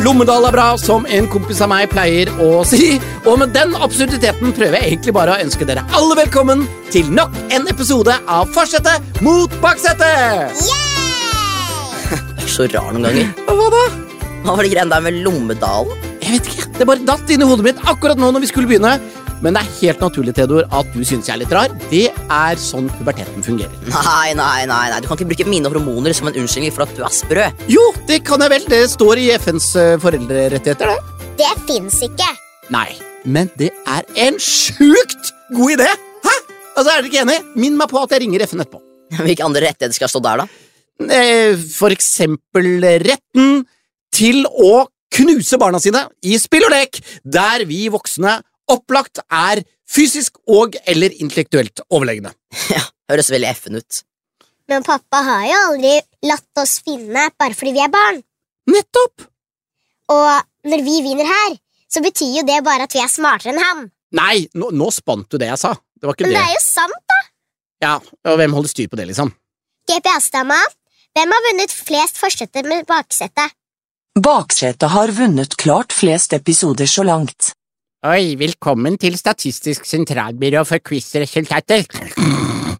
Lommedal er bra, som en kompis av meg pleier å si. Og med den absurditeten prøver jeg egentlig bare å ønske dere alle velkommen til nok en episode av Forsetet mot baksetet! Du er så rar noen ganger. Hva da? Hva var det greiene der med Lommedalen? Jeg vet ikke. Det bare datt inn i hodet mitt akkurat nå når vi skulle begynne. Men det er helt naturlig, Theodor, at du syns jeg er litt rar. Det er sånn puberteten fungerer. Nei, nei, nei, nei, du kan ikke bruke mine hormoner som en unnskyldning for at du er sprø. Jo, det kan jeg vel. Det står i FNs eh, foreldrerettigheter, det. Det fins ikke. Nei, men det er en sjukt god idé! Hæ? Altså, Er dere ikke enig? Minn meg på at jeg ringer FN etterpå. Hvilke andre rettigheter skal stå der, da? Eh, For eksempel retten til å knuse barna sine i spill og lek, der vi voksne opplagt er fysisk og eller intellektuelt overlegne. Ja, Høres veldig effen ut. Men pappa har jo aldri latt oss finne bare fordi vi er barn. Nettopp! Og når vi vinner her, så betyr jo det bare at vi er smartere enn han. Nei, nå, nå spant du det jeg sa. Det var ikke Men det det. er jo sant, da. Ja, og hvem holder styr på det, liksom? GPS-dama, hvem har vunnet flest forsetter med baksete? Baksetet har vunnet klart flest episoder så langt. Oi, velkommen til Statistisk sentralbyrå for quizresultater.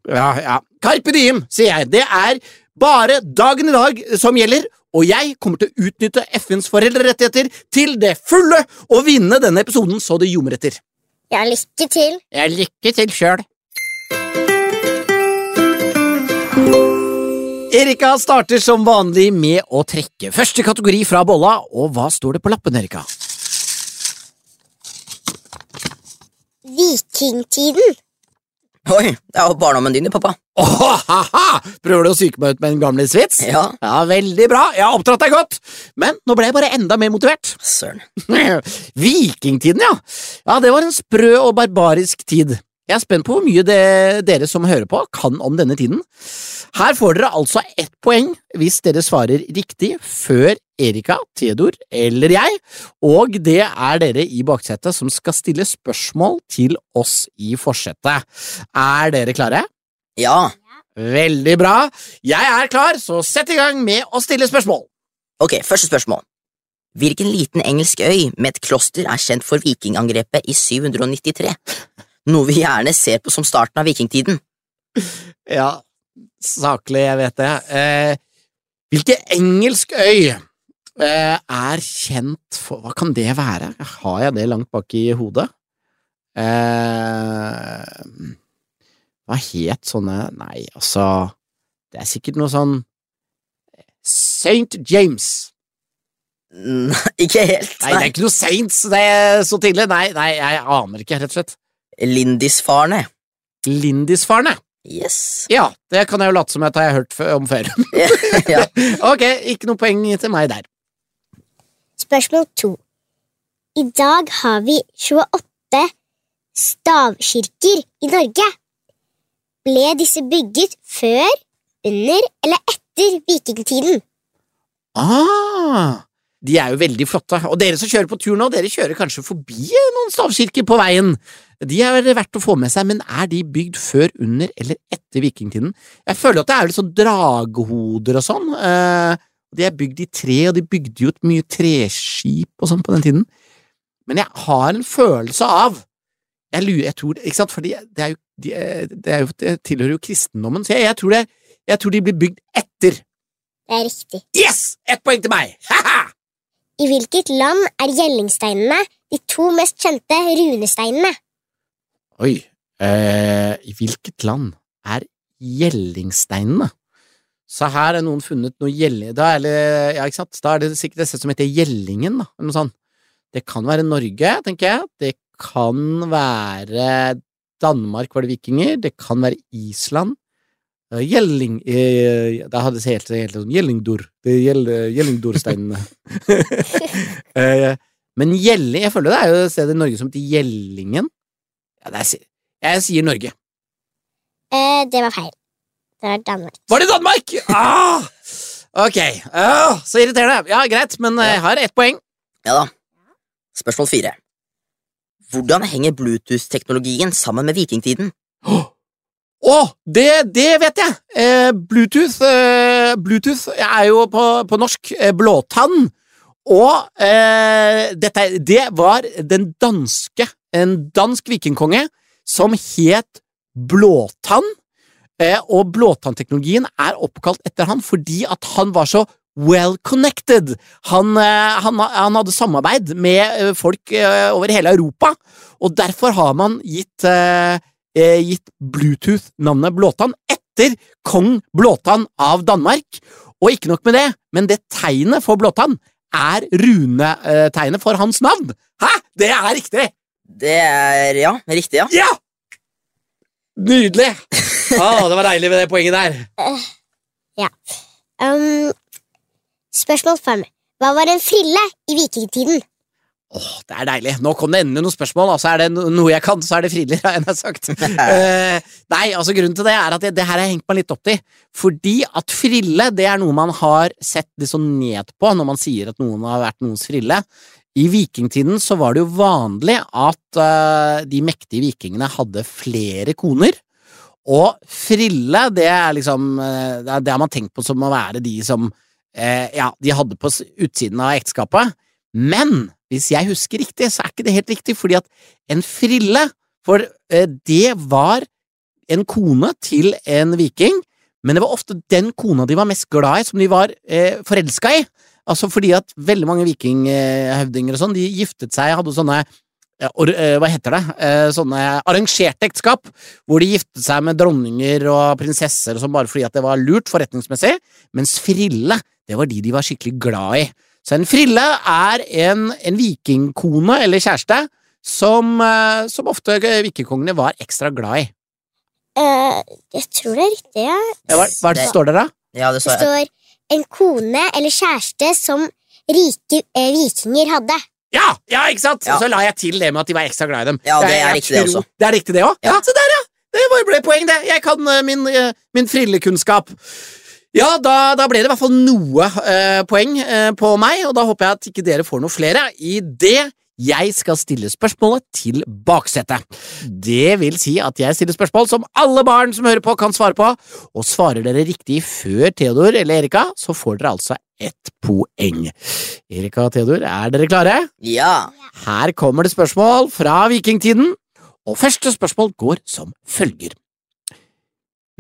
Ja, ja. Carpe diem, sier jeg. Det er bare dagen i dag som gjelder, og jeg kommer til å utnytte FNs foreldrerettigheter til det fulle og vinne denne episoden så det ljomer etter. Ja, lykke til. Ja, lykke til sjøl. Erika starter som vanlig med å trekke første kategori fra bolla, og hva står det på lappen, Erika? Vikingtiden. Oi, det er jo barndommen din, pappa. ha Prøver du å psyke meg ut med en gamlisvits? Ja, Ja, veldig bra, jeg har oppdratt deg godt, men nå ble jeg bare enda mer motivert. søren. Vikingtiden, ja. Ja, det var en sprø og barbarisk tid. Jeg er spent på hvor mye det, dere som hører på, kan om denne tiden. Her får dere altså ett poeng hvis dere svarer riktig før Erika, Theodor eller jeg, og det er dere i baksetet som skal stille spørsmål til oss i forsetet. Er dere klare? Ja, Veldig bra. Jeg er klar, så sett i gang med å stille spørsmål. ok, første spørsmål. Hvilken liten engelsk øy med et kloster er kjent for vikingangrepet i 793? Noe vi gjerne ser på som starten av vikingtiden. Ja, saklig, jeg vet det. Eh, hvilken engelsk øy er kjent for Hva kan det være? Har jeg det langt bak i hodet? Eh, hva het sånne Nei, altså Det er sikkert noe sånn St. James. Nei, ikke helt. Nei, det er ikke noe Saints det er så tidlig. Nei, nei, jeg aner ikke, rett og slett. Lindisfarne. Lindisfarne. Yes. Ja, det kan jeg jo late som at jeg har hørt om før. ja. ok, ikke noe poeng til meg der. Spørsmål to. I dag har vi 28 stavkirker i Norge. Ble disse bygget før, under eller etter vikingtiden? Ah, de er jo veldig flotte. Og dere som kjører på tur nå, dere kjører kanskje forbi noen stavkirker på veien. De er verdt å få med seg, men er de bygd før, under eller etter vikingtiden? Jeg føler at det er litt sånn dragehoder og sånn. Eh, de er bygd i tre, og de bygde jo et mye treskip og sånn på den tiden. Men jeg har en følelse av Jeg lurer, jeg tror Ikke sant, for det er jo, de, det, er jo, det tilhører jo kristendommen, så jeg, jeg, tror det, jeg tror de blir bygd etter. Det er riktig. Yes! Ett poeng til meg! Ha-ha! I hvilket land er gjellingsteinene de to mest kjente runesteinene? Oi, eh, i hvilket land er gjellingsteinene? Så her er noen funnet noe gjelling... Da er ja, ikke sant? Da er det sikkert et sted som heter Gjellingen, da, eller noe sånt. Det kan være Norge, tenker jeg. Det kan være Danmark, var det vikinger. Det kan være Island. Eh, Gjelling eh, Da hadde det helt, helt sånn Gjellingdor. Det er Gjellingdorsteinene. eh, men Gjelling Jeg føler det er jo et sted i Norge som heter Gjellingen. Ja, det er, jeg sier Norge. Eh, det var feil. Det var Danmark. Var det Danmark?! Ah! Ok, ah, så irriterende. Ja, greit, men eh, jeg har ett poeng. Ja da. Spørsmål fire. Hvordan henger Bluetooth-teknologien sammen med vikingtiden? Å, det, det vet jeg! Eh, Bluetooth, eh, Bluetooth er jo på, på norsk eh, blåtann, og eh, dette, det var den danske En dansk vikingkonge som het Blåtann. Eh, og blåtannteknologien er oppkalt etter han fordi at han var så well connected. Han, eh, han, han hadde samarbeid med eh, folk over hele Europa, og derfor har man gitt, gitt Bluetooth navnet Blåtann etter kong Blåtann av Danmark. Og ikke nok med det, men det tegnet for Blåtann er runetegnet for hans navn. Hæ? Det er riktig! Det er ja, riktig, ja. Ja! Nydelig! Ah, det var deilig med det poenget der. Um, spørsmål fem. Hva var en frille i vikingtiden? Åh, det er deilig. Nå kom det endelig noen spørsmål. Altså, er det noe jeg kan, så er det friller, har jeg nær sagt. uh, nei, altså grunnen til det er at det, det her har jeg hengt meg litt opp til. Fordi at frille, det er noe man har sett litt sånn ned på når man sier at noen har vært noens frille. I vikingtiden så var det jo vanlig at uh, de mektige vikingene hadde flere koner. Og frille, det er liksom eh, Det har man tenkt på som å være de som eh, Ja, de hadde på utsiden av ekteskapet. Men hvis jeg husker riktig, så er ikke det helt riktig, fordi at en frille For eh, det var en kone til en viking, men det var ofte den kona de var mest glad i, som de var eh, forelska i. Altså fordi at veldig mange vikinghøvdinger og sånn, de giftet seg, hadde sånne or, eh, hva heter det? Eh, sånne arrangerte ekteskap, hvor de giftet seg med dronninger og prinsesser og sånn bare fordi at det var lurt forretningsmessig, mens frille, det var de de var skikkelig glad i. Så en frille er en, en vikingkone eller kjæreste som, eh, som ofte vikingkongene var ekstra glad i. Uh, jeg tror det er riktig. Ja. Hva, hva det Det- står det, da? Ja, det Det står en kone eller kjæreste som rike eh, vikinger hadde. Ja, ja, ikke sant? Ja. Og så la jeg til det med at de var ekstra glad i dem. Ja, det er jeg riktig det tror- også. Det er riktig det òg? Ja. Ja. se der, ja! Det var- ble poeng, det. Jeg kan uh, min, uh, min frillekunnskap. Ja, da, da ble det i hvert fall noe uh, poeng på meg, og da håper jeg at ikke dere får noe flere i det jeg skal stille spørsmålet til baksetet. Det vil si at jeg stiller spørsmål som alle barn som hører på, kan svare på, og svarer dere riktig før Theodor eller Erika, så får dere altså ett poeng. Erika og Theodor, er dere klare? Ja. Her kommer det spørsmål fra vikingtiden, og første spørsmål går som følger.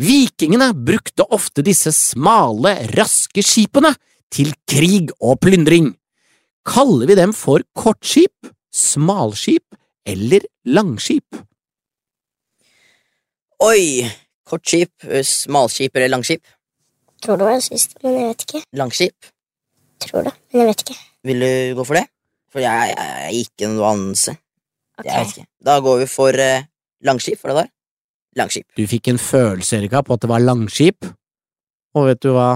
Vikingene brukte ofte disse smale, raske skipene til krig og plyndring. Kaller vi dem for kortskip, smalskip eller langskip? Oi. Kortskip, smalskip eller langskip? Tror det var det siste, men jeg vet ikke. Langskip. Tror det, men jeg vet ikke. Vil du gå for det? For jeg er ikke noe anelse. Okay. Jeg vet ikke. Da går vi for eh, langskip, var det der? Langskip. Du fikk en følelse, Erika, på at det var langskip, og vet du hva?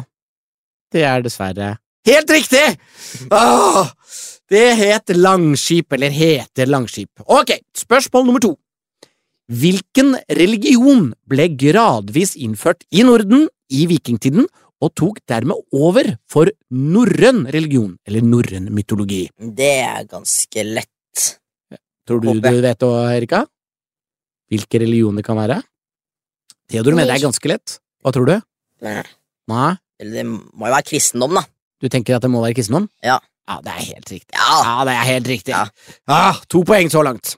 Det er dessverre helt riktig! Åh, det het langskip, eller heter langskip. Ok, spørsmål nummer to. Hvilken religion ble gradvis innført i Norden i vikingtiden, og tok dermed over for norrøn religion, eller norrøn mytologi? Det er ganske lett. Tror du Håper du vet det, Erika? Hvilke religioner det kan være? Theodor mener det er ganske lett. Hva tror du? Nei. Nei? Eller det må jo være kristendom, da. Du tenker at det må være kristendom? Ja. Ja, det er helt riktig. Ja. Ja, det er helt riktig. Ja. Ah, to poeng så langt.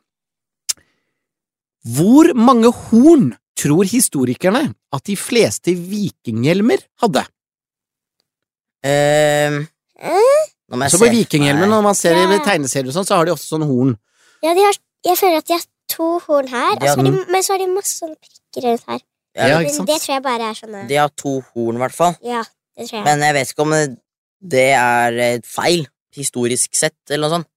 Hvor mange horn tror historikerne at de fleste vikinghjelmer hadde? Ehm, må jeg Så på vikinghjelmen, når man ser i tegneserier og sånn, så har de ofte sånn horn. Ja, de har, jeg føler at de har to horn her, De har så de, men så har de masse sånne prikker rundt her. Ja, Men ikke sant? det tror jeg bare er sånne De har to horn, i hvert fall. Ja, det tror jeg. Men jeg vet ikke om det- det er eh, feil, historisk sett, eller noe sånt.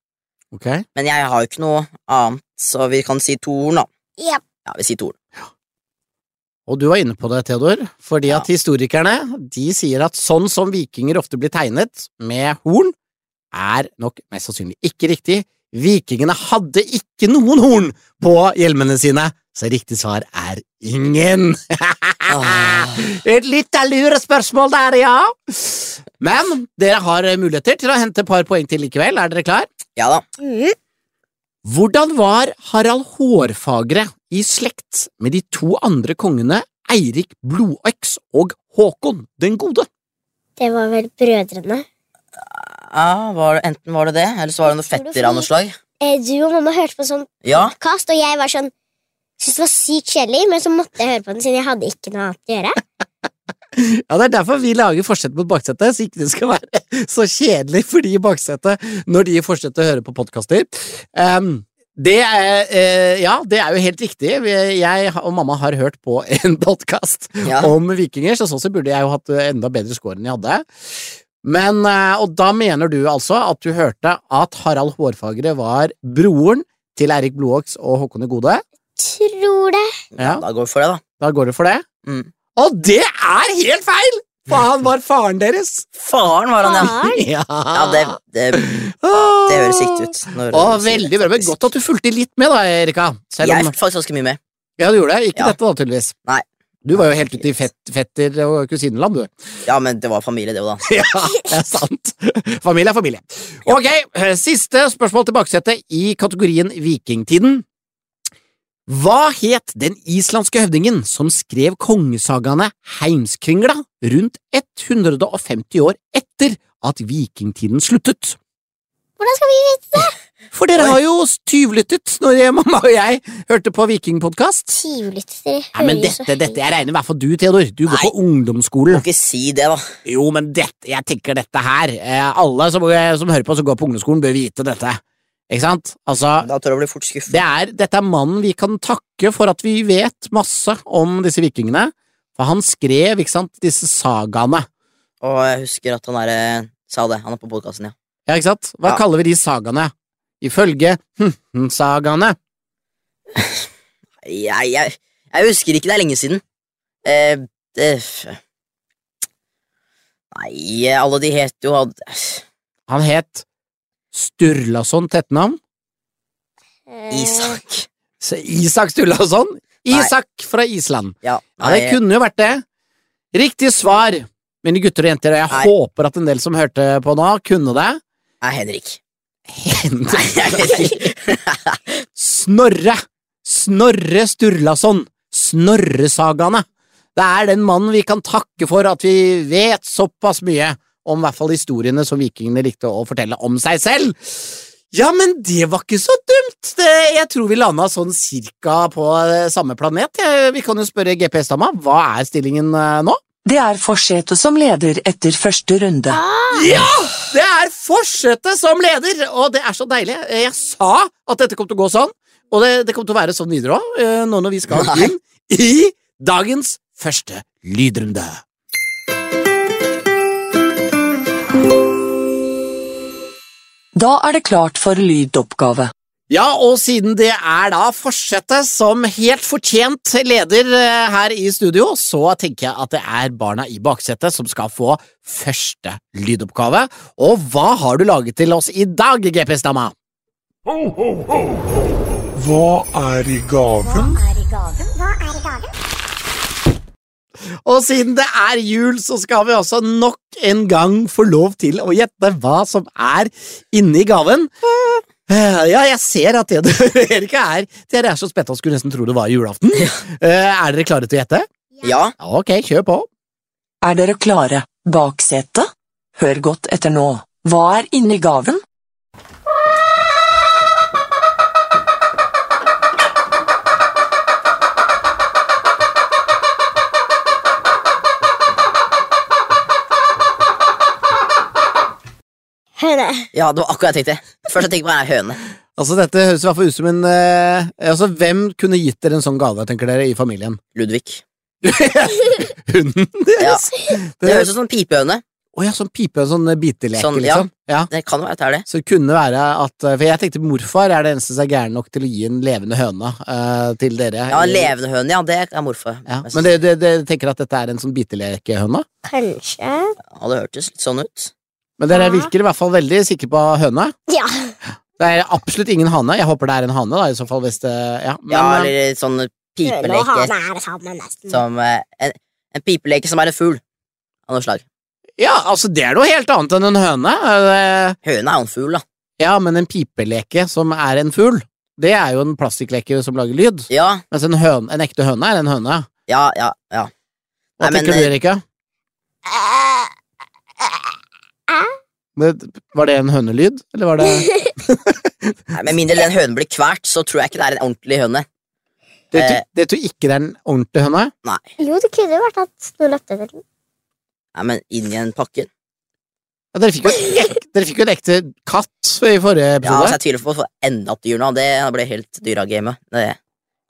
Ok? Men jeg har jo ikke noe annet, så vi kan si to horn, da. Ja, Ja, vi sier to horn. Og du var inne på det, Theodor, fordi Ja. at historikerne de sier at sånn som vikinger ofte blir tegnet, med horn, er nok mest sannsynlig ikke riktig. Vikingene hadde ikke noen horn på hjelmene sine, så riktig svar er ingen. Ah. Et litt av lurespørsmål der, ja. Men dere har muligheter til å hente et par poeng til likevel. Er dere klar? Ja da. mm. Hvordan var Harald Hårfagre i slekt med de to andre kongene Eirik Blodøks og Håkon den gode? det var vel brødrene. Ja, var det, enten var det det, eller så var det noe fetter av noe slag. Eh, Du og mamma hørte på sånn Ja, podkast, og jeg var sånn Syntes det var sykt kjedelig, men så måtte jeg høre på den siden jeg hadde ikke noe annet å gjøre. Ja, Det er derfor vi lager forsett mot baksetet, så ikke det skal være så kjedelig for de i baksetet når de fortsetter å høre på podkaster. Um, det er, eh, ja, det er jo helt riktig. Jeg og mamma har hørt på en podkast ja. om vikinger, så sånn sett burde jeg jo hatt enda bedre score enn jeg hadde. Men, eh, Og da mener du altså at du hørte at Harald Hårfagre var broren til Eirik Blodåks og Håkon de gode? Tror det. Ja, Da går vi for det, da. da går du for det. Mm. Og det er helt feil! For han var faren deres! Faren var han, ja. Faren? Ja, Ja, det, det, det høres riktig ut. når Å, veldig bra. Men godt at du fulgte litt med, da, Erika. Selv Jeg om fikk faktisk ganske mye med. Ja, du gjorde det. Ikke Ja. dette, da, tydeligvis. Nei. Du var jo helt ute i fett, fetter- og kusineland, du. Ja, men det var familie, det òg, da. Ja, det er sant. Familie er familie. Ok, siste spørsmål til baksetet i kategorien Vikingtiden. Hva het den islandske høvdingen som skrev kongesagaene Heimskringla rundt 150 år etter at vikingtiden sluttet? Hvordan skal vi vite det? For dere har jo tyvlyttet når jeg, mamma og jeg hørte på Vikingpodkast. Tyvlytter. Ja, men dette, dette, jeg regner i hvert fall du, Theodor. Du går på ungdomsskolen. Du Må ikke si det, da. Jo, men dette, jeg tenker dette her eh, Alle som, eh, som hører på som går på ungdomsskolen, bør vite dette. Ikke sant? Altså, Da tror jeg blir fort skuffet. det er, dette er mannen vi kan takke for at vi vet masse om disse vikingene. For han skrev, ikke sant, disse sagaene. Og jeg husker at han der, eh, sa det. Han er på podkasten, ja. Ja, ikke sant? Hva Ja. kaller vi de sagaene? Ifølge hm-hm-sagaene. Jeg, jeg, jeg husker ikke, det er lenge siden. Eh, det, nei, alle de het jo Han het Sturlason til etternavn. Eh, Isak. Så Isak Sturlason. Isak fra Island. Ja, Ja, det kunne jo vært det. Riktig svar, mine gutter og jenter, og jeg Nei. håper at en del som hørte på nå, kunne det. nei, Henrik. Henrik. Nei. Snorre! Snorre Sturlason. Snorresagaene. Det er den mannen vi kan takke for at vi vet såpass mye om i hvert fall historiene som vikingene likte å fortelle om seg selv. Ja, men det var ikke så dumt! Det, jeg tror vi landa sånn cirka på eh, samme planet. Jeg, vi kan jo spørre GPS-dama, hva er stillingen eh, nå? Det er Forsete som leder etter første runde. Ja! Det er forsetet som leder, og det er så deilig. Jeg sa at dette kom til å gå sånn, og det, det kom til å være sånn videre òg, nå når vi skal Nei. inn i dagens første lydrunde. Da er det klart for lydoppgave. Ja, og siden det er da forsetet som helt fortjent leder eh, her i studio, så tenker jeg at det er barna i baksetet som skal få første lydoppgave. Og hva har du laget til oss i dag, GPS-dama? Hva er i gaven? Og siden det er jul, så skal vi også nok en gang få lov til å gjette hva som er inni gaven. Eh, Ja, jeg ser at det Erika er Dere er så spente og skulle nesten tro det var julaften. Eh, Er dere klare til å gjette? Ja, Ok, kjør på. Er dere klare? Baksete? Hør godt etter nå. Hva er inni gaven? Høne. ja, det var akkurat jeg tenkte. Først jeg tenkte på er høne. Altså, Dette høres i hvert fall ut som en eh, altså, Hvem kunne gitt dere en sånn gave, tenker dere, i familien? Ludvig. Hunden Ja. deres? Det høres ut som en pipehøne. Å ja, sånn pipe, sånn biteleke, Sånn, ja. liksom. Ja. Det kan være at det er det. Så det kunne være at For jeg tenkte morfar er det eneste som er gæren nok til å gi en levende høne uh, til dere. Ja, levende høne, ja, det er morfar. Ja, men det, det, det tenker at dette er en sånn bitelekehøne? Kanskje. Ja, det hørtes litt sånn ut. Men dere Ja. virker i hvert fall veldig sikre på høne. Ja. Det er absolutt ingen hane. Jeg håper det er en hane, da, i så fall, hvis det Ja, men, Ja, eh, eller sånn Høne og pipeleke hane er sammen, nesten. som eh, en, en pipeleke som er en fugl av noe slag. ja, altså, det er noe helt annet enn en høne. Eh, Høne er jo en fugl, da. Ja, men en pipeleke som er en fugl, det er jo en plastikkleke som lager lyd. Ja, Mens en, høne, en ekte høne er en høne. ja, ja. ja. Hva Nei, men, du, Erika? Uh, Det- Var det en hønelyd, eller var det Nei, Med mindre den hønen blir kvalt, så tror jeg ikke det er en ordentlig høne. Det tror, Eh. det tror ikke det er en ordentlig høne? Nei, Jo, det kunne jo vært at noen løpte etter den. Nei men inn i en pakke. Ja, dere, fikk jo ek, dere fikk jo en ekte katt i forrige episode. Ja, så altså Jeg tviler på å få enda et dyr nå. Det ble helt dyragamet. Det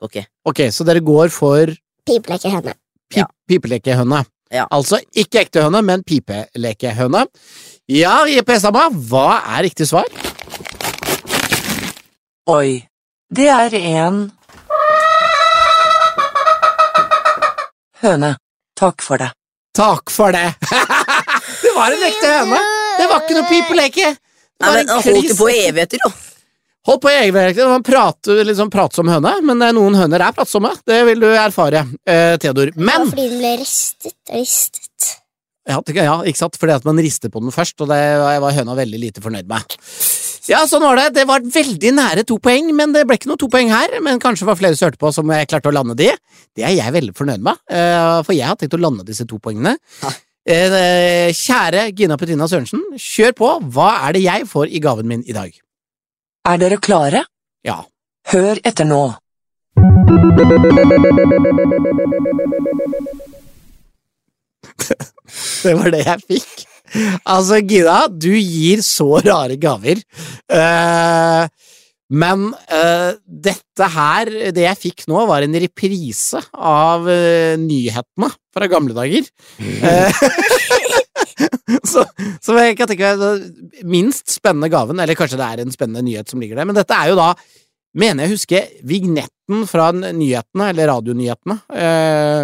går ikke. Ok, så dere går for Pipelekehøne. pip, Ja. pipelekehøne. Ja. Altså ikke ekte høne, men pipelekehøne. Ja, JP Samma, hva er riktig svar? Oi. Det er en Høne. Takk for det. Takk for det! det var en ekte høne! Det var ikke noe pipeleke! Det Nei, men en Han holdt det jo på i evigheter, jo. Hold på i egenverket. Man prater liksom pratsom høne, men noen høner er pratsomme. Det vil du erfare, eh, Theodor. Det var fordi den ble ristet og ristet. ja, ja, ikke sant? Fordi at man rister på den først, og det var høna veldig lite fornøyd med. Ja, sånn var det. Det var veldig nære to poeng, men det ble ikke noe to poeng her. Men kanskje var flere som hørte på som jeg klarte å lande de. Det er jeg veldig fornøyd med, eh, for jeg har tenkt å lande disse to poengene. Ja. Eh, Kjære Gina Petrina Sørensen, kjør på. Hva er det jeg får i gaven min i dag? Er dere klare? Ja. Hør etter nå. Det var det jeg fikk. Altså, Gina, du gir så rare gaver. Uh, men uh, dette her, det jeg fikk nå, var en reprise av uh, nyhetene fra gamle dager. Eh, så, så jeg kan tenke meg minst spennende gaven, eller kanskje det er en spennende nyhet som ligger der, men dette er jo da, mener jeg husker, vignetten fra nyhetene, eller radionyhetene, eh,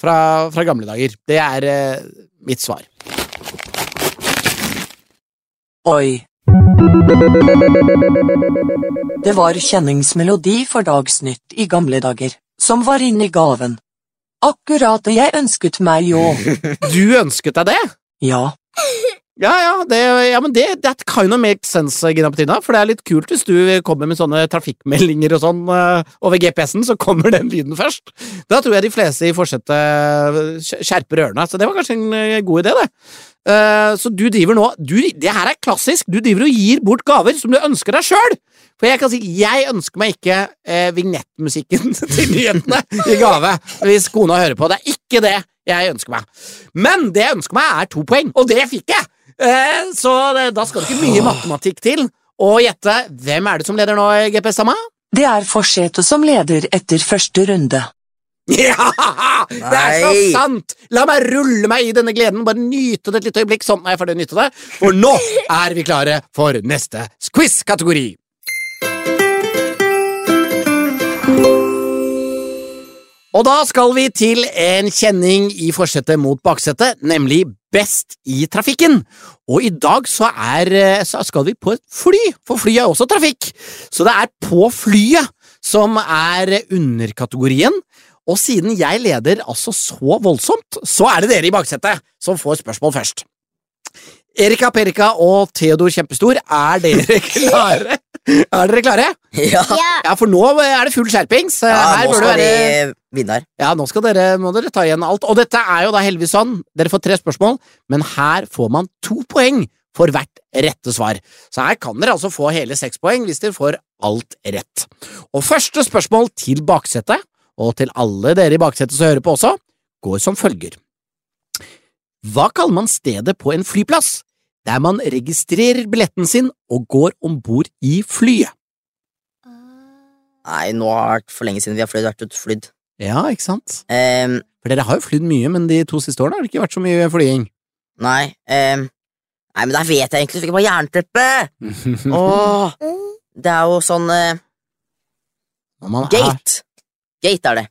fra, fra gamle dager. Det er eh, mitt svar. Oi. Det var kjenningsmelodi for Dagsnytt i gamle dager, som var inne i gaven. Akkurat det jeg ønsket meg jo. Du ønsket deg det? Ja, Ja, ja, det, ja men det that kind of makes sense, Gina Petrina, for det er litt kult hvis du kommer med sånne trafikkmeldinger og sånn eh, over GPS-en, så kommer den lyden først. Da tror jeg de fleste i forsetet skjerper ørene, så det var kanskje en eh, god idé, det. Uh, så du driver nå du, Det her er klassisk, du driver og gir bort gaver som du ønsker deg sjøl! For jeg kan si, jeg ønsker meg ikke eh, vignettmusikken til nyhetene i gave hvis kona hører på. Det er ikke det jeg ønsker meg. Men det jeg ønsker meg, er to poeng, og det fikk jeg! Eh, så det, da skal det ikke mye matematikk til. Og gjette, hvem er det som leder nå, GPS Sama? det er Forseto som leder etter første runde. Ja! Det er så sant! La meg rulle meg i denne gleden, bare nyte det et lite øyeblikk. Sånn er jeg ferdig å nyte det. For nå er vi klare for neste quiz-kategori. Og da skal vi til en kjenning i forsetet mot baksetet, nemlig Best i trafikken. Og i dag så, er, eh, så skal vi på et fly, for fly er også trafikk. Så det er på flyet som er underkategorien. Og siden jeg leder altså så voldsomt, så er det dere i baksetet som får spørsmål først. Erika Perika og Theodor Kjempestor, er dere klare? Er dere klare? Ja, Ja, for nå er det full skjerpings. ja Her nå skal være vi vinne her. ja, nå skal dere, må dere ta igjen alt. Og dette er jo da heldigvis sånn. Dere får tre spørsmål, men her får man to poeng for hvert rette svar. Så her kan dere altså få hele seks poeng hvis dere får alt rett. Og første spørsmål til baksetet, og til alle dere i baksetet som hører på også, går som følger. Hva kaller man stedet på en flyplass der man registrerer billetten sin og går om bord i flyet? Nei, nå har det vært for lenge siden vi har flydd, vært ute flydd. Ja, ikke sant? Um, For dere har jo flydd mye, men de to siste årene har det ikke vært så mye flying. nei, um, nei, men der vet jeg egentlig ikke på jernteppe! Åh, det er jo sånn uh, man er- Gate! Gate er det.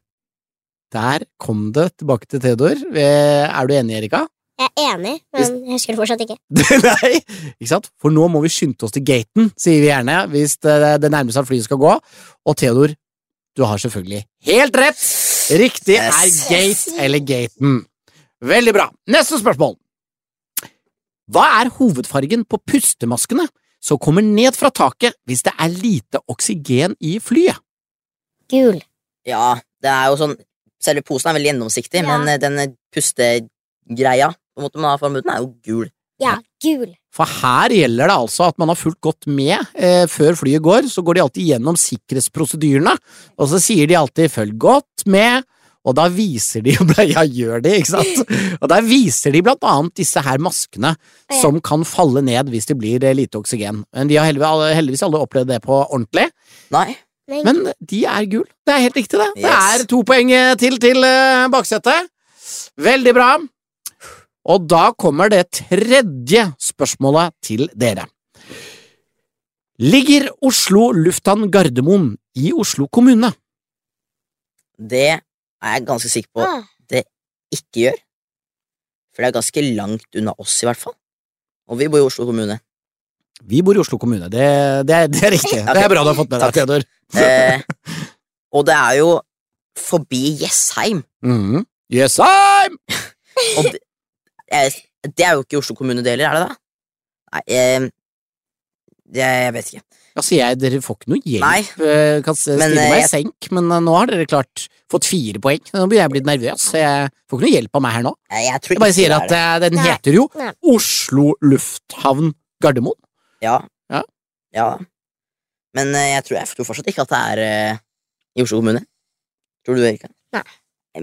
Der kom det tilbake til Theodor. Er du enig, Erika? Jeg er enig, men jeg husker det fortsatt ikke. Nei, ikke sant? For nå må vi skynde oss til gaten, sier vi gjerne, hvis det, det nærmer seg at flyet skal gå. Og Theodor, du har selvfølgelig helt rett! Riktig er gate eller gaten. Veldig bra. Neste spørsmål. Hva er hovedfargen på pustemaskene som kommer ned fra taket hvis det er lite oksygen i flyet? Gul. Ja, det er jo sånn Selve posen er veldig gjennomsiktig, Ja. men eh, den pustegreia måte man har foran er jo gul. Ja, gul. For her gjelder det altså at man har fulgt godt med eh, før flyet går. Så går de alltid gjennom sikkerhetsprosedyrene, og så sier de alltid 'følg godt med'. Og da viser de Ja, gjør de, ikke sant? Og da viser de blant annet disse her maskene Ja. som kan falle ned hvis det blir eh, lite oksygen. Men de har heldigvis, aldri alle opplevd det på ordentlig. Nei. Men, de er gul. Det er helt riktig, det. Det er to poeng eh, til til eh, baksetet. Veldig bra. Og da kommer det tredje spørsmålet til dere. Ligger Oslo lufthavn Gardermoen i Oslo kommune? Det er jeg ganske sikker på det ikke gjør. For det er ganske langt unna oss, i hvert fall. Og vi bor i Oslo kommune. Vi bor i Oslo kommune. Det, det, er, det er riktig. Det er bra du har fått med deg, Theodor. Eh, og det er jo forbi Jessheim. Mhm. Jessheim! Og det, eh, er jo ikke Oslo kommune det heller, er det det? Nei, jeg, jeg vet ikke. Altså, jeg, dere får ikke noe hjelp. Nei. Eh, Kan stille Men, eh, meg i jeg- senk, men eh, nå har dere klart fått fire poeng. Nå blir jeg blitt nervøs. så Jeg får ikke noe hjelp av meg her nå. Jeg, jeg tror Jeg bare sier det at det. eh, den Nei. heter jo Nei. Oslo lufthavn Gardermoen. Ja. Ja. ja. Men eh, jeg tror, jeg tror fortsatt ikke at det er uh, i Oslo kommune. Tror du det, Erika? Nei.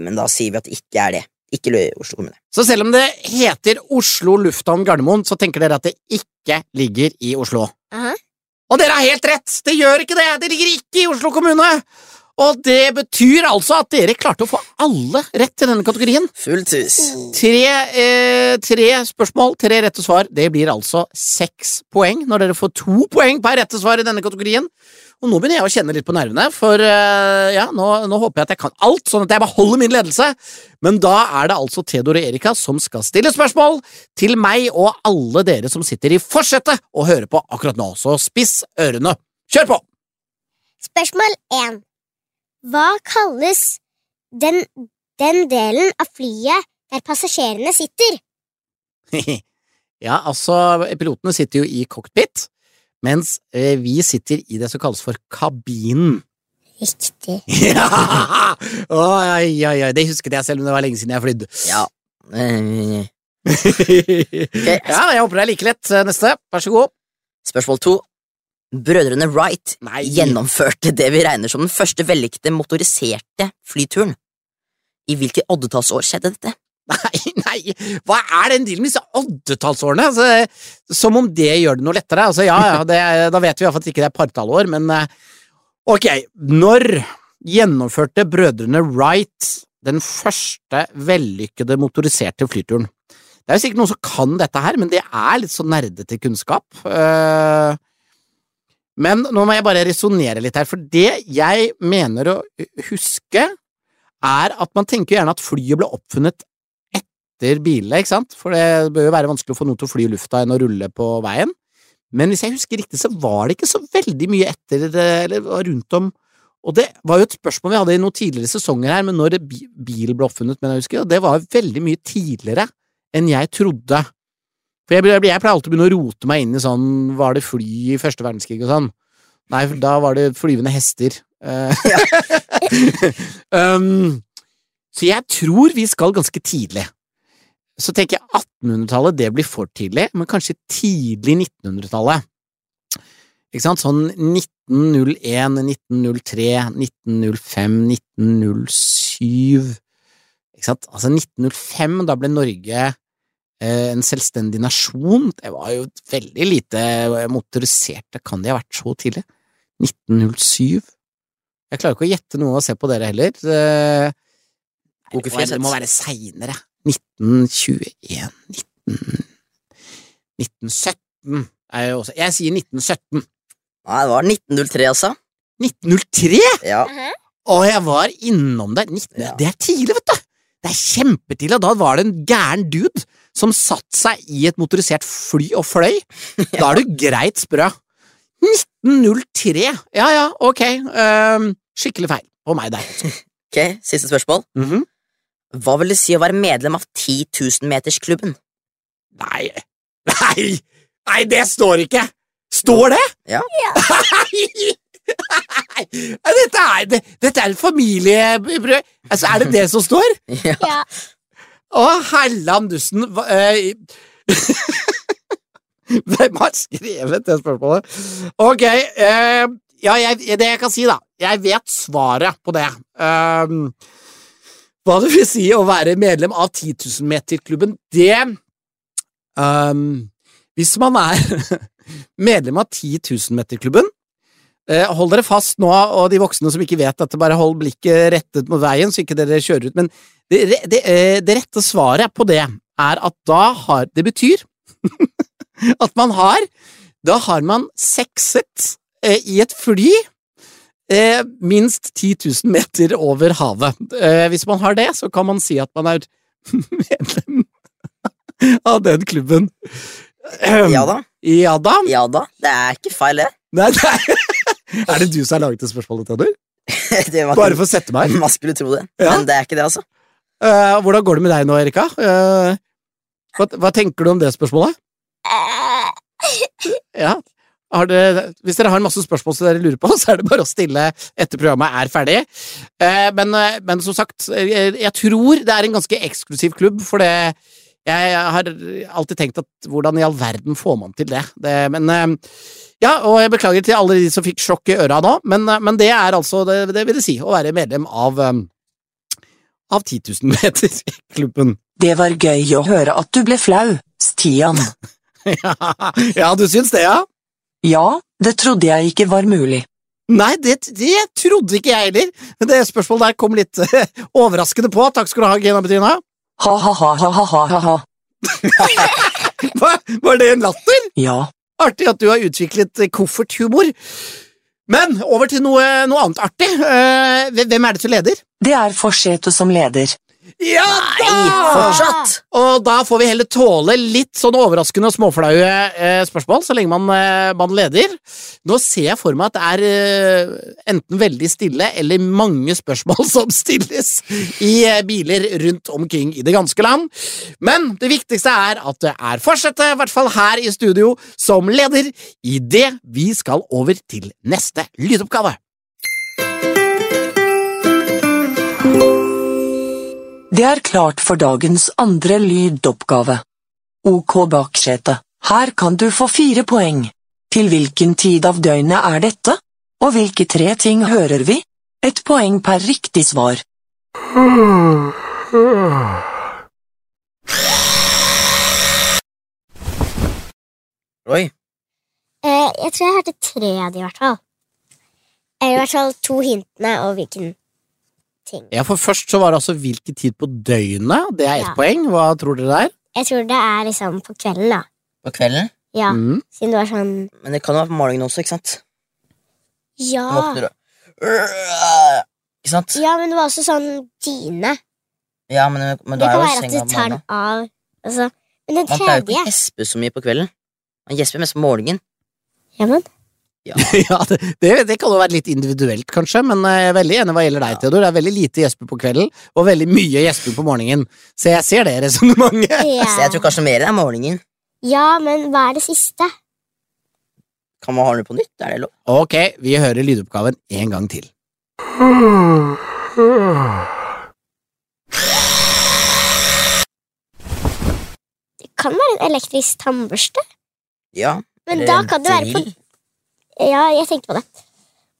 Men da sier vi at det ikke er det. Ikke Oslo kommune. Så selv om det heter Oslo lufthavn Gardermoen, så tenker dere at det ikke ligger i Oslo. aha. Og dere har helt rett! Det gjør ikke det! Det ligger ikke i Oslo kommune! Og det betyr altså at dere klarte å få alle rett til denne kategorien. Fullt hus. Tre, eh, tre spørsmål, tre rette svar. Det blir altså seks poeng når dere får to poeng per rette svar i denne kategorien. Og nå begynner jeg å kjenne litt på nervene, for eh, ja, nå, nå håper jeg at jeg kan alt, sånn at jeg beholder min ledelse. Men da er det altså Theodor og Erika som skal stille spørsmål til meg og alle dere som sitter i forsetet og hører på akkurat nå. Så spiss ørene. Kjør på! Spørsmål 1. Hva kalles den, den delen av flyet der passasjerene sitter? ja, altså, pilotene sitter jo i cockpit, mens eh, vi sitter i det som kalles for kabinen. Riktig. Ja! Oi, oi, oi, det husket jeg selv om det var lenge siden jeg flydde. Ja. Eh, ja, jeg håper det er like lett. Neste, vær så god. Spørsmål to. Brødrene Wright Nei. gjennomførte det vi regner som den første vellykkede motoriserte flyturen. I hvilket oddetallsår skjedde dette? Nei, nei, hva er den dealen med disse oddetallsårene? Altså, som om det gjør det noe lettere. Altså, ja, ja, det, da vet vi iallfall at det ikke er partallår, men eh, ok, når gjennomførte brødrene Wright den første vellykkede motoriserte flyturen? Det er jo sikkert noen som kan dette her, men det er litt så nerdete kunnskap. Eh, Men nå må jeg bare resonnere litt her, for det jeg mener å huske, er at man tenker gjerne at flyet ble oppfunnet etter bilene, ikke sant? For det bør jo være vanskelig å få noe til å fly i lufta enn å rulle på veien. Men hvis jeg husker riktig, så var det ikke så veldig mye etter, eller rundt om Og det var jo et spørsmål vi hadde i noen tidligere sesonger her, men når bilen bil ble oppfunnet, men jeg husker, og det var veldig mye tidligere enn jeg trodde. For jeg, jeg, jeg pleier alltid å begynne å rote meg inn i sånn Var det fly i første verdenskrig og sånn? Nei, da var det flyvende hester. Um, så jeg tror vi skal ganske tidlig. Så tenker jeg 1800-tallet, det blir for tidlig, men kanskje tidlig 1900-tallet. Ikke sant? Sånn 1901, 1903, 1905, 1907 Ikke sant? Altså 1905, da ble Norge eh, en selvstendig nasjon. Det var jo veldig lite motorisert. Det kan de ha vært så tidlig? 1907? Jeg klarer ikke å gjette noe og se på dere heller. Eh, det Det må være seinere. 1921 19, 1917 er jo også Jeg sier 1917. Nei, det var 1903, altså. 1903! Ja. Aha. Og jeg var innom der. 19, Ja. Det er tidlig, vet du! Det er kjempetidlig, og da var det en gæren dude som satte seg i et motorisert fly og fløy. Da er du greit sprø. 1903! Ja ja, ok. Um, skikkelig feil på meg der. altså. Ok, Siste spørsmål. Mhm. Hva vil det si å være medlem av 10 000-metersklubben? Nei, nei, nei, det står ikke! Står det? Ja. Nei, dette er, det, dette er et familiebrød. Altså, er det det som står? Ja. Ja. Å, hellandussen eh, Hvem har skrevet det spørsmålet? Ok, eh, ja, jeg, det jeg kan si, da. Jeg vet svaret på det. Um, hva det vil si å være medlem av 10 000-meterklubben, det um, Hvis man er medlem av 10 000-meterklubben eh, Hold dere fast nå, og de voksne som ikke vet dette, bare hold blikket rettet mot veien, så ikke dere kjører ut. Men det, det, eh, det rette svaret på det er at da har Det betyr at man har Da har man sexet eh, i et fly eh, minst 10 000 meter over havet. Eh, hvis man har det, så kan man si at man er medlem av den klubben. Ja da. Ja da. Ja da. Det er ikke feil, det. Nei, det er, det du som har laget det spørsmålet, Theodor? Bare for å sette meg? Man skulle tro det, Ja. men det er ikke det, altså. Eh, hvordan går det med deg nå, Erika? Eh, hva, hva tenker du om det spørsmålet? Ja. Har dere, hvis dere har masse spørsmål som dere lurer på, så er det bare å stille etter programmet er ferdig. Eh, men, eh, men som sagt, eh, jeg tror det er en ganske eksklusiv klubb, for det jeg har alltid tenkt at hvordan i all verden får man til det? det men ja, og jeg beklager til alle de som fikk sjokk i øra nå, men, men det er altså, det, det vil det si, å være medlem av av 10 000-meterklubben. Det var gøy å høre at du ble flau, Stian. ja, ja, du syns det, ja? Ja, det trodde jeg ikke var mulig. Nei, det, det trodde ikke jeg heller. Det spørsmålet der kom litt eh, overraskende på. Takk skal du ha, Gina Bettina. Ha-ha-ha-ha-ha-ha. Var det en latter? Ja, Artig at du har utviklet eh, kofferthumor. Men over til noe, noe annet artig. Eh, Hvem er det som leder? det er Forsete som leder. Ja Nei, fortsatt! Og da får vi heller tåle litt sånn overraskende og småflaue eh, spørsmål, så lenge man, eh, man leder. Nå ser jeg for meg at det er eh, enten veldig stille eller mange spørsmål som stilles i eh, biler rundt omkring i det ganske land. Men det viktigste er at det er fortsette, i hvert fall her i studio, som leder idet vi skal over til neste lydoppgave. Det er klart for dagens andre lydoppgave. Ok baksetet. her kan du få fire poeng. Til hvilken tid av døgnet er dette? Og hvilke tre ting hører vi? Et poeng per riktig svar. Oi. Eh, jeg tror jeg hørte tre av de, i hvert fall. Eller i hvert fall to hintene og hvilken ting. Ja, for først så var det altså hvilken tid på døgnet. Det er ett Ja. poeng. Hva tror dere det er? Jeg tror det er liksom på kvelden, da. På kvelden? Ja, Mm. siden det var sånn Men det kan jo være på morgenen også, ikke sant? Ja, Du våkner og Ikke sant? ja men det var også sånn dyne. Ja, men, men du Det er kan jo være at senga du tar den morgenen. av. Altså. Men den Man pleier jo ikke tredje å gjespe så mye på kvelden. Man gjesper mest på morgenen. ja, men, Ja. ja, det, det, det kan jo være litt individuelt, kanskje, men jeg er veldig enig hva gjelder deg, Ja. Theodor. Det er veldig lite gjesping på kvelden, og veldig mye gjesping på morgenen. Så jeg ser det resonnementet. Så jeg tror kanskje mer det er morgenen. ja, men hva er det siste? Kan man ha det på nytt? Er det lov? Ok, vi hører lydoppgaven en gang til. Det kan være en elektrisk tannbørste. Ja. Men da kan det være på. Ja, jeg tenkte på det.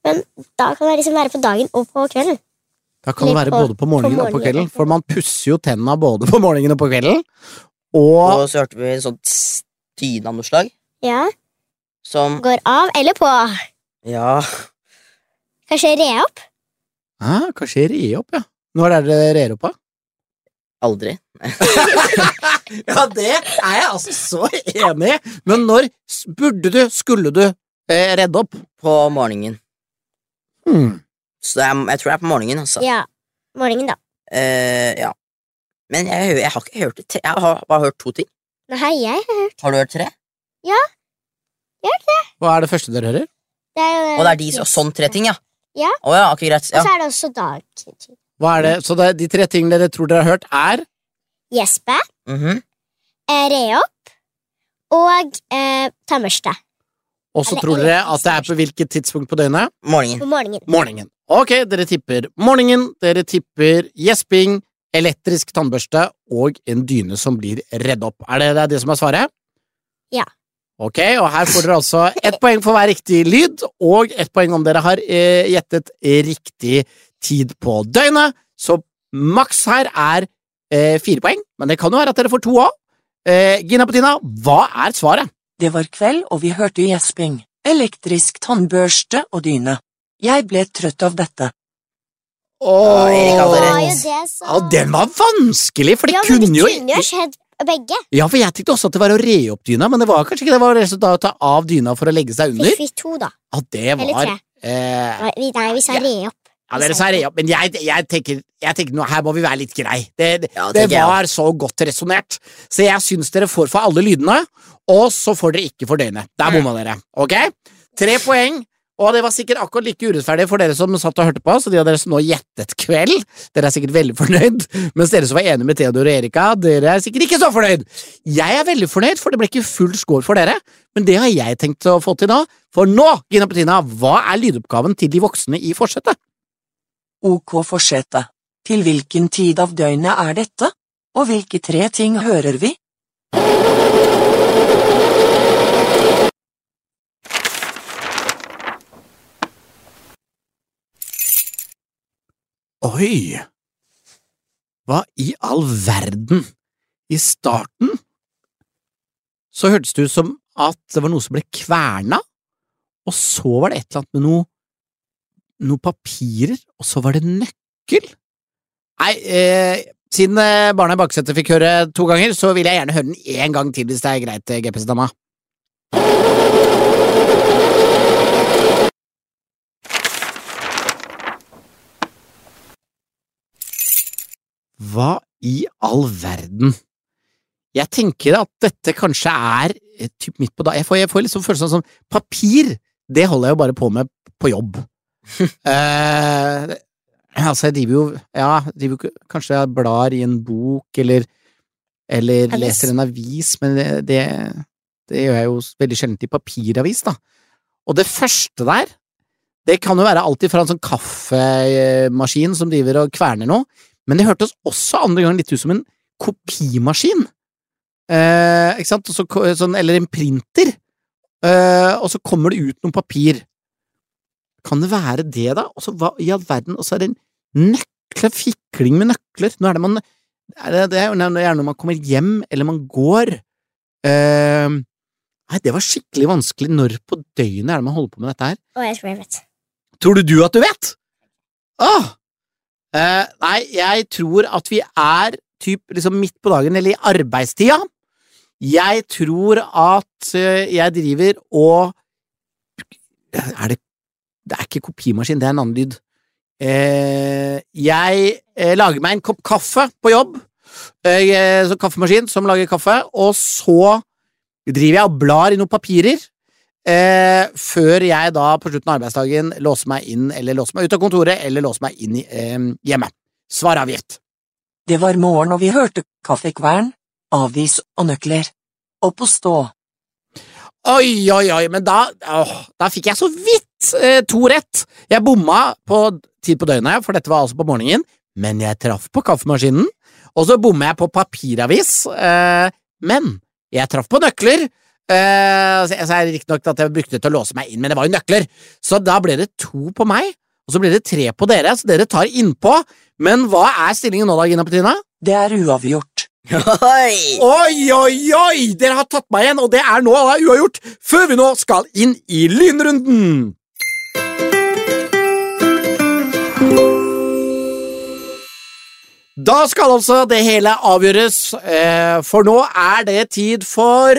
Men da kan det liksom være på dagen og på kvelden. Da kan det være på- både på morgenen på og på kvelden, for man pusser jo tenna både på morgenen og på kvelden. Og Og så hørte vi en sånn dyne av noe slag. Ja, Som Går av eller på. Ja. Kanskje re opp? ah, Kanskje re opp, ja. Når er det dere rer opp, da? Aldri. Ja, det er jeg altså så enig i. Men når burde du, skulle du, redde opp? På morgenen. Mm. Så er, jeg tror det er på morgenen, altså. Ja. Morgenen, da. Eh, ja. Men jeg, jeg har ikke hørt det. tre- Jeg har bare hørt to ting. Nei, jeg har hørt Har du hørt tre? Hva er det første dere hører? det. Er Og det er de og sånn tre ting, ja? Ja. Oh, ja, okay, greit. Og så er det også dagtid. Hva er det? Så det, de tre tingene dere tror dere har hørt, er Gjespe, mm -hmm. re opp og eh, tannbørste. Og så tror dere at det er på hvilket tidspunkt på døgnet? Morgenen. På morgenen. Morgenen. Ok, dere tipper morgenen, dere tipper gjesping, elektrisk tannbørste og en dyne som blir redd opp. Er det det, er det som er svaret? Ja. Ok, og her får dere altså ett poeng for hver riktig lyd, og ett poeng om dere har eh, gjettet riktig tid på døgnet. Så maks her er eh, fire poeng, men det kan jo være at dere får to òg. Eh, Gina Petina, hva er svaret? Det var kveld, og vi hørte gjesping, elektrisk tannbørste og dyne. Jeg ble trøtt av dette. Åh, jo som Ja, den var vanskelig, for det Ja, men kunne det kunne jo skjedd begge. Ja, for jeg tenkte også at det var å re opp dyna, men det var kanskje ikke det. var resultatet å ta av dyna for å legge seg under. Fikk vi to, da? Ja, det var... Eller tre? eh, Nei, vi- Nei, vi sa Ja. re opp. Ja, dere sa re opp, men jeg, jeg tenker, jeg tenker nå, her må vi være litt grei. Det, det, Ja, det var så godt resonnert. Så jeg syns dere får for alle lydene, og så får dere ikke for døgnet. Der bomma dere. Ok? Tre poeng. Og det var sikkert akkurat like urettferdig for dere som satt og hørte på, så de av dere som nå gjettet kveld, dere er sikkert veldig fornøyd, mens dere som var enige med Theodor og Erika, dere er sikkert ikke så fornøyd. Jeg er veldig fornøyd, for det ble ikke full score for dere, men det har jeg tenkt å få til nå. For nå, Gina Petina, hva er lydoppgaven til de voksne i forsetet? Ok fortsette. Til hvilken tid av døgnet er dette? Og hvilke tre ting hører vi? Oi! Hva i all verden? I starten så hørtes det ut som at det var noe som ble kverna, og så var det et eller annet med noe noe papirer, og så var det nøkkel. Nei, eh, siden eh, i baksetet fikk høre to ganger, så vil jeg gjerne høre den én gang til, hvis det er greit, eh, GPS-dama. Hva i all verden? Jeg tenker at dette kanskje er eh, typ midt på da Jeg får, jeg får liksom følelsen av sånn Papir, det holder jeg jo bare på med på jobb. eh, altså, jeg driver jo Ja, driver kanskje jeg blar i en bok, eller eller Avis. leser en avis, men det, det, det gjør jeg jo veldig sjelden i papiravis, da. Og det første der, det kan jo være alltid fra en sånn kaffemaskin som driver og kverner noe, men det hørtes også andre ganger litt ut som en kopimaskin. Eh, ikke sant? Så sånn, eller en printer. Eh, og så kommer det ut noe papir. Kan det være det, da? Og så hva i all verden? Og så er det en nøkler, fikling med nøkler. Nå er det man er det, det er gjerne når man kommer hjem, eller man går. Eh, nei, det var skikkelig vanskelig. Når på døgnet er det man holder på med dette her? Og jeg tror jeg vet. Tror du du at du vet? Åh! Eh, nei, jeg tror at vi er typ liksom midt på dagen, eller i arbeidstida. Jeg tror at eh, jeg driver og Er det Det er ikke kopimaskin, det er en annen lyd. Eh, jeg eh, lager meg en kopp kaffe på jobb, eh, så kaffemaskin som lager kaffe, og så driver jeg og blar i noen papirer. Eh, før jeg da på slutten av arbeidsdagen låser meg inn, eller låser meg ut av kontoret, eller låser meg inn i, eh, hjemme. Svar avgitt. Det var morgen og vi hørte kaffekvern, avis og nøkler. Opp og stå. Oi, oi, oi, men da, åh, da fikk jeg så vidt eh, to rett. Jeg bomma på tid på døgnet, for dette var altså på morgenen, men jeg traff på kaffemaskinen, og så bomma jeg på papiravis, eh, men jeg traff på nøkler. Eh, så jeg sa riktignok at jeg brukte det til å låse meg inn, men det var jo nøkler, så da ble det to på meg, og så ble det tre på dere, så dere tar innpå. Men hva er stillingen nå da, Gina Petrina? Det er uavgjort. Oi! Oi, oi, oi! Dere har tatt meg igjen, og det er nå da uavgjort, før vi nå skal inn i lynrunden! Da skal altså det hele avgjøres, eh, for nå er det tid for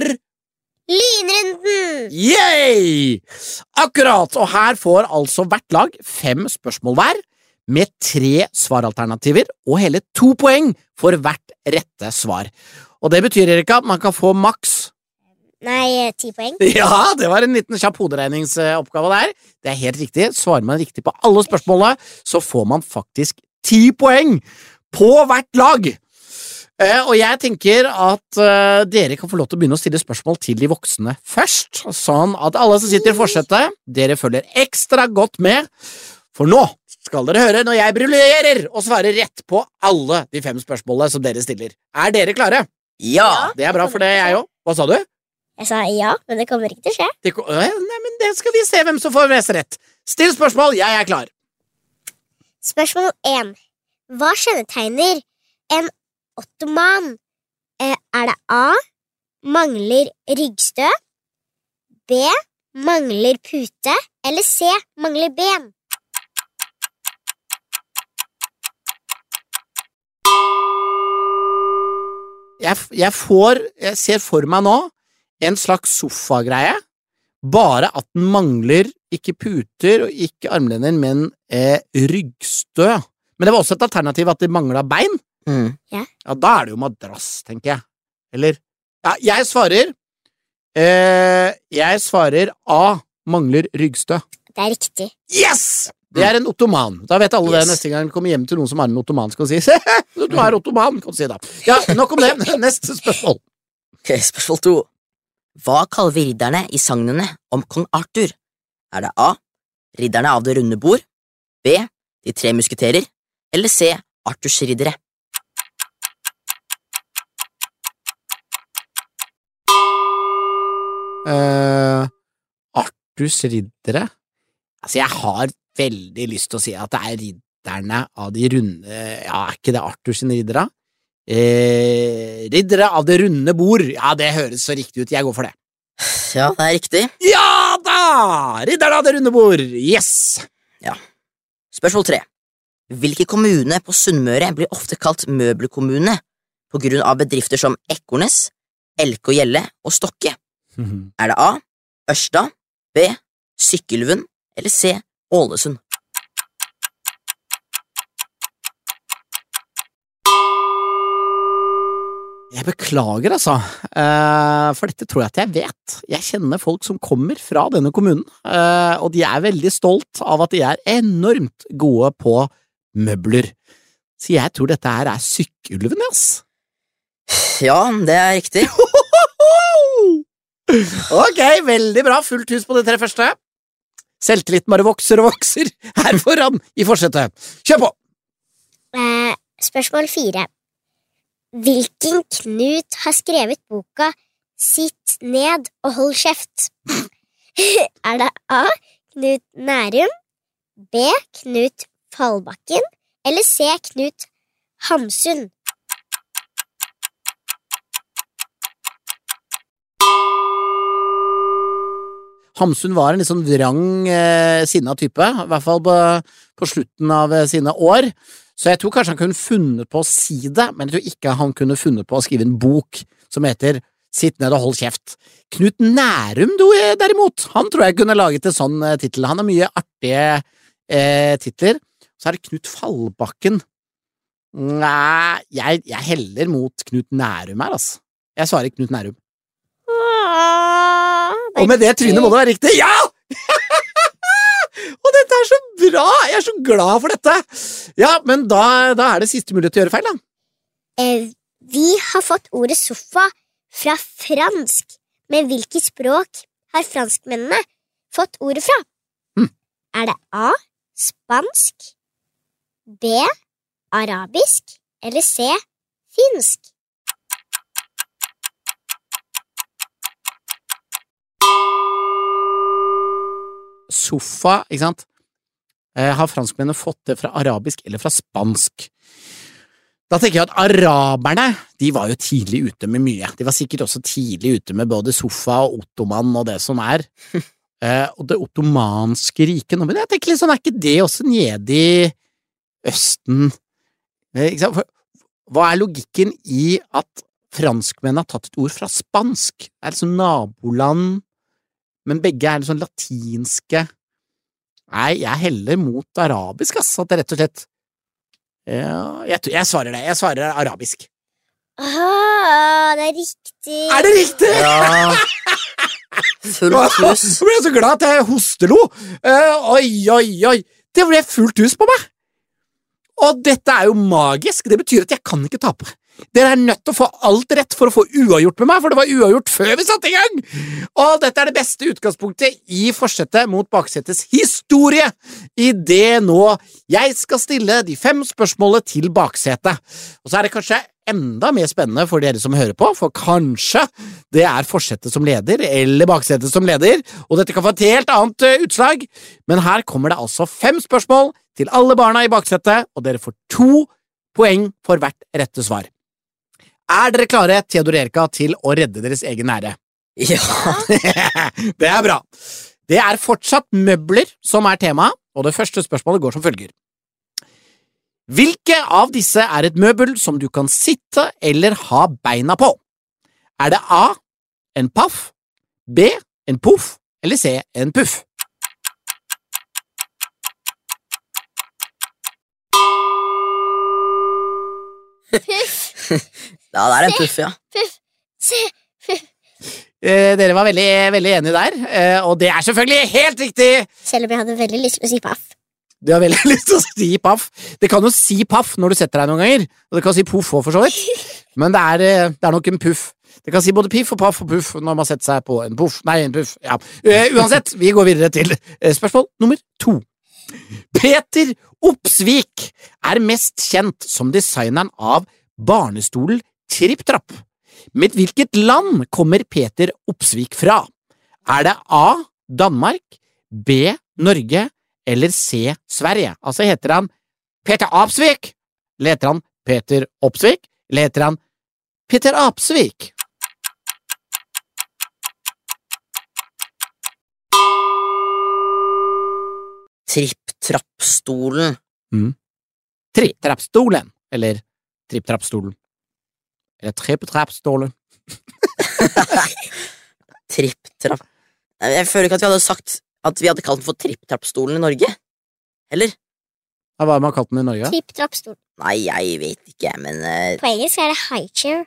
Lynrunden! Yay! Akkurat, og her får altså hvert lag fem spørsmål hver, med tre svaralternativer og hele to poeng for hvert rette svar. Og det betyr, Erika, at man kan få maks Nei, ti poeng. Ja, det var en liten kjapp hoderegningsoppgave der. Det er helt riktig. Svarer man riktig på alle spørsmålene, så får man faktisk ti poeng på hvert lag. Uh, og jeg tenker at uh, dere kan få lov til å begynne å stille spørsmål til de voksne først, sånn at alle som sitter i forsetet, dere følger ekstra godt med, for nå skal dere høre når jeg bruljerer og svarer rett på alle de fem spørsmålene som dere stiller. Er dere klare? Ja! Det er bra for det, jeg òg. Hva sa du? Jeg sa ja, men det kommer ikke til å skje. Det, nei, men det skal vi se hvem som får mest rett. Still spørsmål, jeg er klar. Spørsmål 1. Hva kjennetegner en ottoman? Eh, er det A. Mangler ryggstø. B. Mangler pute. Eller C. Mangler ben. Jeg, jeg får Jeg ser for meg nå en slags sofagreie, bare at den mangler ikke puter og ikke armlener, men eh, ryggstø. Men det var også et alternativ at de mangla bein. Mm. Ja, da er det jo madrass, tenker jeg. Eller Ja, jeg svarer eh, Jeg svarer A. Mangler ryggstø. Det er riktig. Yes! Det er en ottoman. Da vet alle Yes. det neste gang de kommer hjem til noen som har en ottoman, skal si du er ottoman, kan du si da. Ja, nok om det. Neste spørsmål. Ok, Spørsmål to. Hva kaller vi ridderne i sagnene om kong Arthur? Er det A. Ridderne av det runde bord, B. De tre musketerer, eller C. Arthurs riddere? Uh, Arthurs riddere Altså, jeg har veldig lyst til å si at det er ridderne av de runde Ja, er ikke det Arthurs riddere? Uh, riddere av det runde bord. Ja, det høres så riktig ut. Jeg går for det. Ja, det er riktig. Ja da! Ridderne av det runde bord. Yes! Ja. Spørsmål tre. Hvilken kommune på Sunnmøre blir ofte kalt møbelkommune på grunn av bedrifter som Ekornes, Elke og Gjelle og Stokke? Er det A. Ørsta, B. Sykkylven eller C. Ålesund? Jeg beklager, altså, eh, for dette tror jeg at jeg vet. Jeg kjenner folk som kommer fra denne kommunen, eh, og de er veldig stolt av at de er enormt gode på møbler. Så jeg tror dette her er Sykkylven, ass. Ja, det er riktig. Ok, veldig bra. Fullt hus på de tre første. Selvtilliten bare vokser og vokser her foran i forsetet. Kjør på! Eh, spørsmål 4. Hvilken Knut har skrevet boka Sitt ned og hold kjeft? er det A. Knut Nærum, B. Knut Fallbakken eller C. Knut Hamsun? Hamsun var en litt sånn vrang, eh, sinna type, i hvert fall på, på slutten av eh, sine år. Så jeg tror kanskje han kunne funnet på å si det, men jeg tror ikke han kunne funnet på å skrive en bok som heter Sitt ned og hold kjeft. Knut Nærum, du, eh, derimot, han tror jeg kunne laget en sånn eh, tittel. Han har mye artige eh, titler. Så er det Knut Fallbakken. Nei, jeg, jeg heller mot Knut Nærum her, altså. Jeg svarer Knut Nærum. Ah, Og med det trynet må det være riktig. Ja! Og dette er så bra! Jeg er så glad for dette. Ja, men da, da er det siste mulighet til å gjøre feil, da. Eh, vi har fått ordet sofa fra fransk, men hvilket språk har franskmennene fått ordet fra? Hm. Er det A. Spansk, B. Arabisk eller C. Finsk? Sofa, ikke sant? Eh, har franskmennene fått det fra arabisk eller fra spansk? Da tenker jeg at araberne de var jo tidlig ute med mye. De var sikkert også tidlig ute med både sofa og ottoman og det som er. Eh, og det ottomanske riket nå, Men jeg tenker litt sånn, er ikke det også nede i Østen? Eh, ikke sant? For, hva er logikken i at franskmennene har tatt et ord fra spansk? Det er liksom naboland, men begge er sånn latinske. Nei, jeg heller mot arabisk, ass, at det rett og slett ja, jeg, jeg svarer det. Jeg svarer arabisk. Aha, det er riktig. Er det riktig?! Ja. Fullt hus. Jeg ble så glad at jeg hostelo! Uh, oi, oi, oi! Det ble fullt hus på meg! Og dette er jo magisk! Det betyr at jeg kan ikke tape. Dere er nødt til å få alt rett for å få uavgjort med meg, for det var uavgjort før vi satte i gang! Og dette er det beste utgangspunktet i forsetet mot baksetets historie, i det nå jeg skal stille de fem spørsmålene til baksetet. Og så er det kanskje enda mer spennende for dere som hører på, for kanskje det er forsetet som leder, eller baksetet som leder, og dette kan få et helt annet eh, utslag. Men her kommer det altså fem spørsmål til alle barna i baksetet, og dere får to poeng for hvert rette svar. Er dere klare, Theodor Erika, til å redde deres egen ære? Ja. det er bra. Det er fortsatt møbler som er temaet, og det første spørsmålet går som følger. Hvilke av disse er et møbel som du kan sitte eller ha beina på? Er det A. en paff, B. en poff eller C. en puff? Ja, det er en puff, ja. Puff. Se. Puff. Eh, dere var veldig, veldig enige der, eh, og det er selvfølgelig helt riktig! Selv om jeg hadde veldig lyst til å si paff. Du har veldig lyst til å si paff. Det kan jo si paff når du setter deg noen ganger, og det kan si poff òg, for så vidt. Men det er, eh, det er nok en puff. Det kan si både piff og paff og puff når man setter seg på en poff. Nei, en puff. Ja. Eh, uansett, vi går videre til eh, spørsmål nummer to. Peter Opsvik er mest kjent som designeren av barnestolen Tripp Trapp. Med hvilket land kommer Peter Opsvik fra? Er det A. Danmark, B. Norge eller C. Sverige? Altså heter han Peter Opsvik, eller heter han Peter Opsvik, eller heter han Peter Apsvik? Tripp-trapp-stolen. Tripp-trapp-stolen, eller Tripp-trapp-stolen. Eller Tripp-trapp-stolen. Tripp-trapp Jeg føler ikke at vi hadde sagt at vi hadde kalt den for Tripp-trapp-stolen i Norge. Eller? Ja, Hva har man kalt den i Norge? Tripp, trapp, stol. Nei, jeg vet ikke, men uh... På engelsk er det high chair.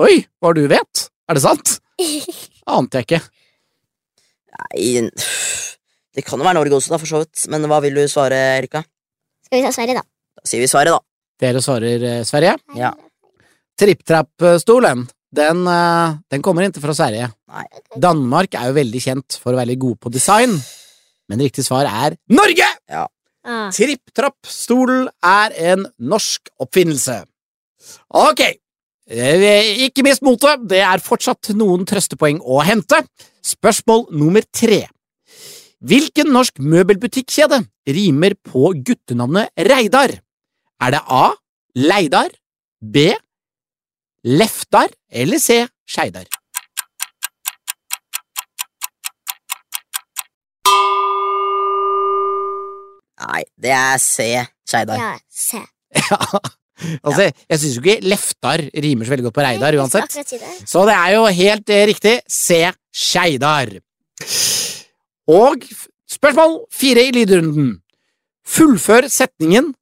Oi, hva du vet? Er det sant? Ante jeg ikke. Nei Det kan jo være Norge også, da, for så vidt. Men hva vil du svare, Erika? Skal vi ta Sverige, da? Da sier vi Sverige, da. Dere svarer eh, Sverige. Ja. Tripp-trapp-stolen, den, eh, den kommer ikke fra Sverige. Nei. Danmark er jo veldig kjent for å være litt gode på design, men riktig svar er Norge! Ah. Tripp-trapp-stolen er en norsk oppfinnelse. Ok, eh, ikke mist motet, det er fortsatt noen trøstepoeng å hente. Spørsmål nummer tre. Hvilken norsk møbelbutikkjede rimer på guttenavnet Reidar? Er det A. Leidar, B. Leftar eller C. Skeidar? Nei, det er C. Skeidar. Ja, C. Ja, altså, jeg syns jo ikke Leftar rimer så veldig godt på Reidar uansett. Så det er jo helt riktig. C. Skeidar. Og spørsmål fire i lydrunden. Fullfør setningen.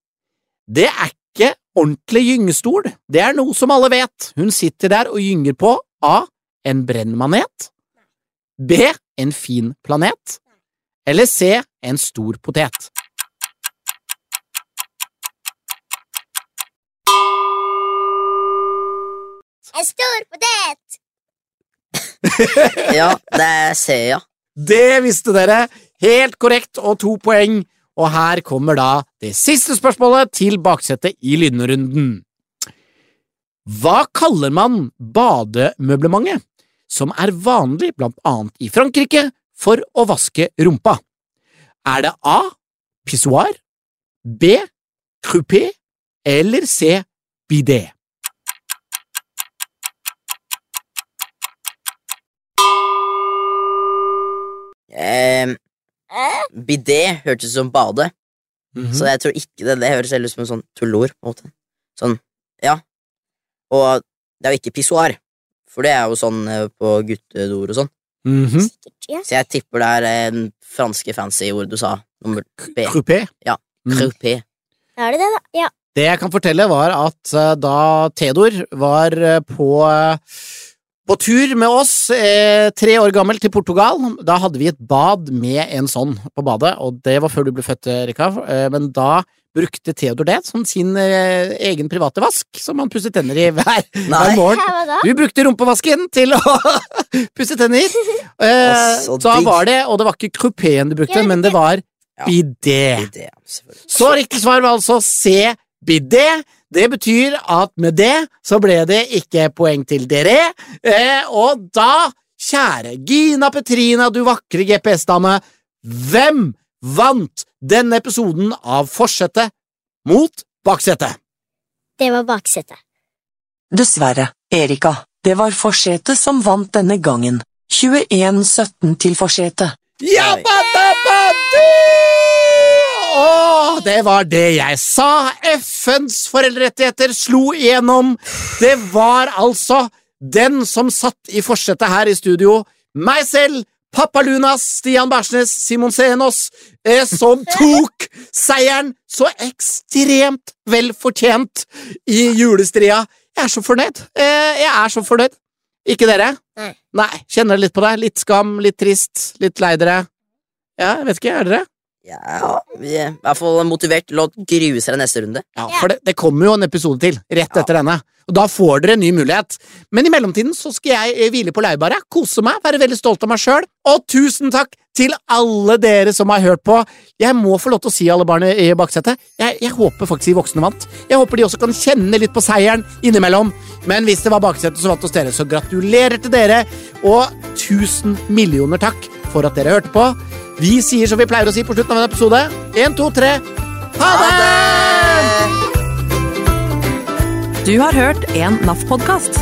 Det er ikke ordentlig gyngestol. Det er noe som alle vet. Hun sitter der og gynger på A. En brennmanet. B. En fin planet. Eller C. En stor potet. En stor potet! Ja, det er C, ja. Det visste dere! Helt korrekt og to poeng. Og her kommer da det siste spørsmålet til baksetet i lynrunden. Hva kaller man bademøblementet som er vanlig blant annet i Frankrike for å vaske rumpa? Er det A. Pissoir, B. croupé eller C. bidé? Eh, Eh? Bidé hørtes ut som bade, Mhm. så jeg tror ikke det. Det høres heller ut som en sånn tullord. på en måte. Sånn, ja. Og det er jo ikke pissoar, for det er jo sånn eh, på guttedoer og sånn. Sikkert, ja. Så jeg tipper det er en franske fancy ord du sa. Nummer B. Croupé? Ja. Mm. Croupé. Er det det, da. Ja. Det jeg kan fortelle, var at eh, da Theodor var eh, på, på tur med oss, eh, tre år gammel, til Portugal, da hadde vi et bad med en sånn på badet, og det var før du ble født, Rikard. Eh, men da brukte Theodor det som sin eh, egen private vask, som han pusset tenner i hver, hver morgen. Du brukte rumpevasken til å pusse tenner. Eh, så da var det, og det var ikke croupéen du brukte, men det var Ja. bidé. Bidé. Så riktig svar var altså C. Bidé. Det betyr at med det så ble det ikke poeng til dere, eh, og da, kjære Gina Petrina, du vakre GPS-dame, hvem vant denne episoden av Forsetet mot Baksetet? Det var baksetet. Dessverre, Erika, det var forsetet som vant denne gangen. 21-17 til forsetet. Jabba-dabba-du! Det var det jeg sa! FNs foreldrerettigheter slo igjennom. Det var altså den som satt i forsetet her i studio, meg selv, pappa Lunas, Stian Bæsjnes, Simon Senås, eh, som tok seieren så ekstremt vel fortjent i julestria. Jeg er så fornøyd. Eh, jeg er så fornøyd. Ikke dere? Nei. Nei, kjenner litt på det? Litt skam, litt trist, litt lei dere? Ja, jeg vet ikke, er dere? Ja, vi er i hvert fall motivert til å grue seg neste runde. Ja, for det, det kommer jo en episode til, rett etter denne, og da får dere en ny mulighet. Men i mellomtiden så skal jeg eh, hvile på laurbæret, kose meg, være veldig stolt av meg sjøl, og tusen takk til alle dere som har hørt på. Jeg må få lov til å si alle barna i baksetet, jeg, jeg håper faktisk de voksne vant. Jeg håper de også kan kjenne litt på seieren innimellom. Men hvis det var baksetet som vant hos dere, så gratulerer til dere, og tusen millioner takk for at dere hørte på. Vi sier som vi pleier å si på slutten av en episode. Én, to, tre. Ha det! Du har hørt en NAF-podkast.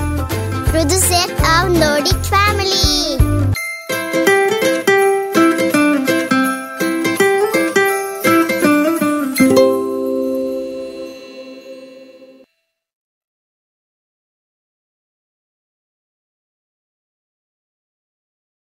Produsert av Nordic Family.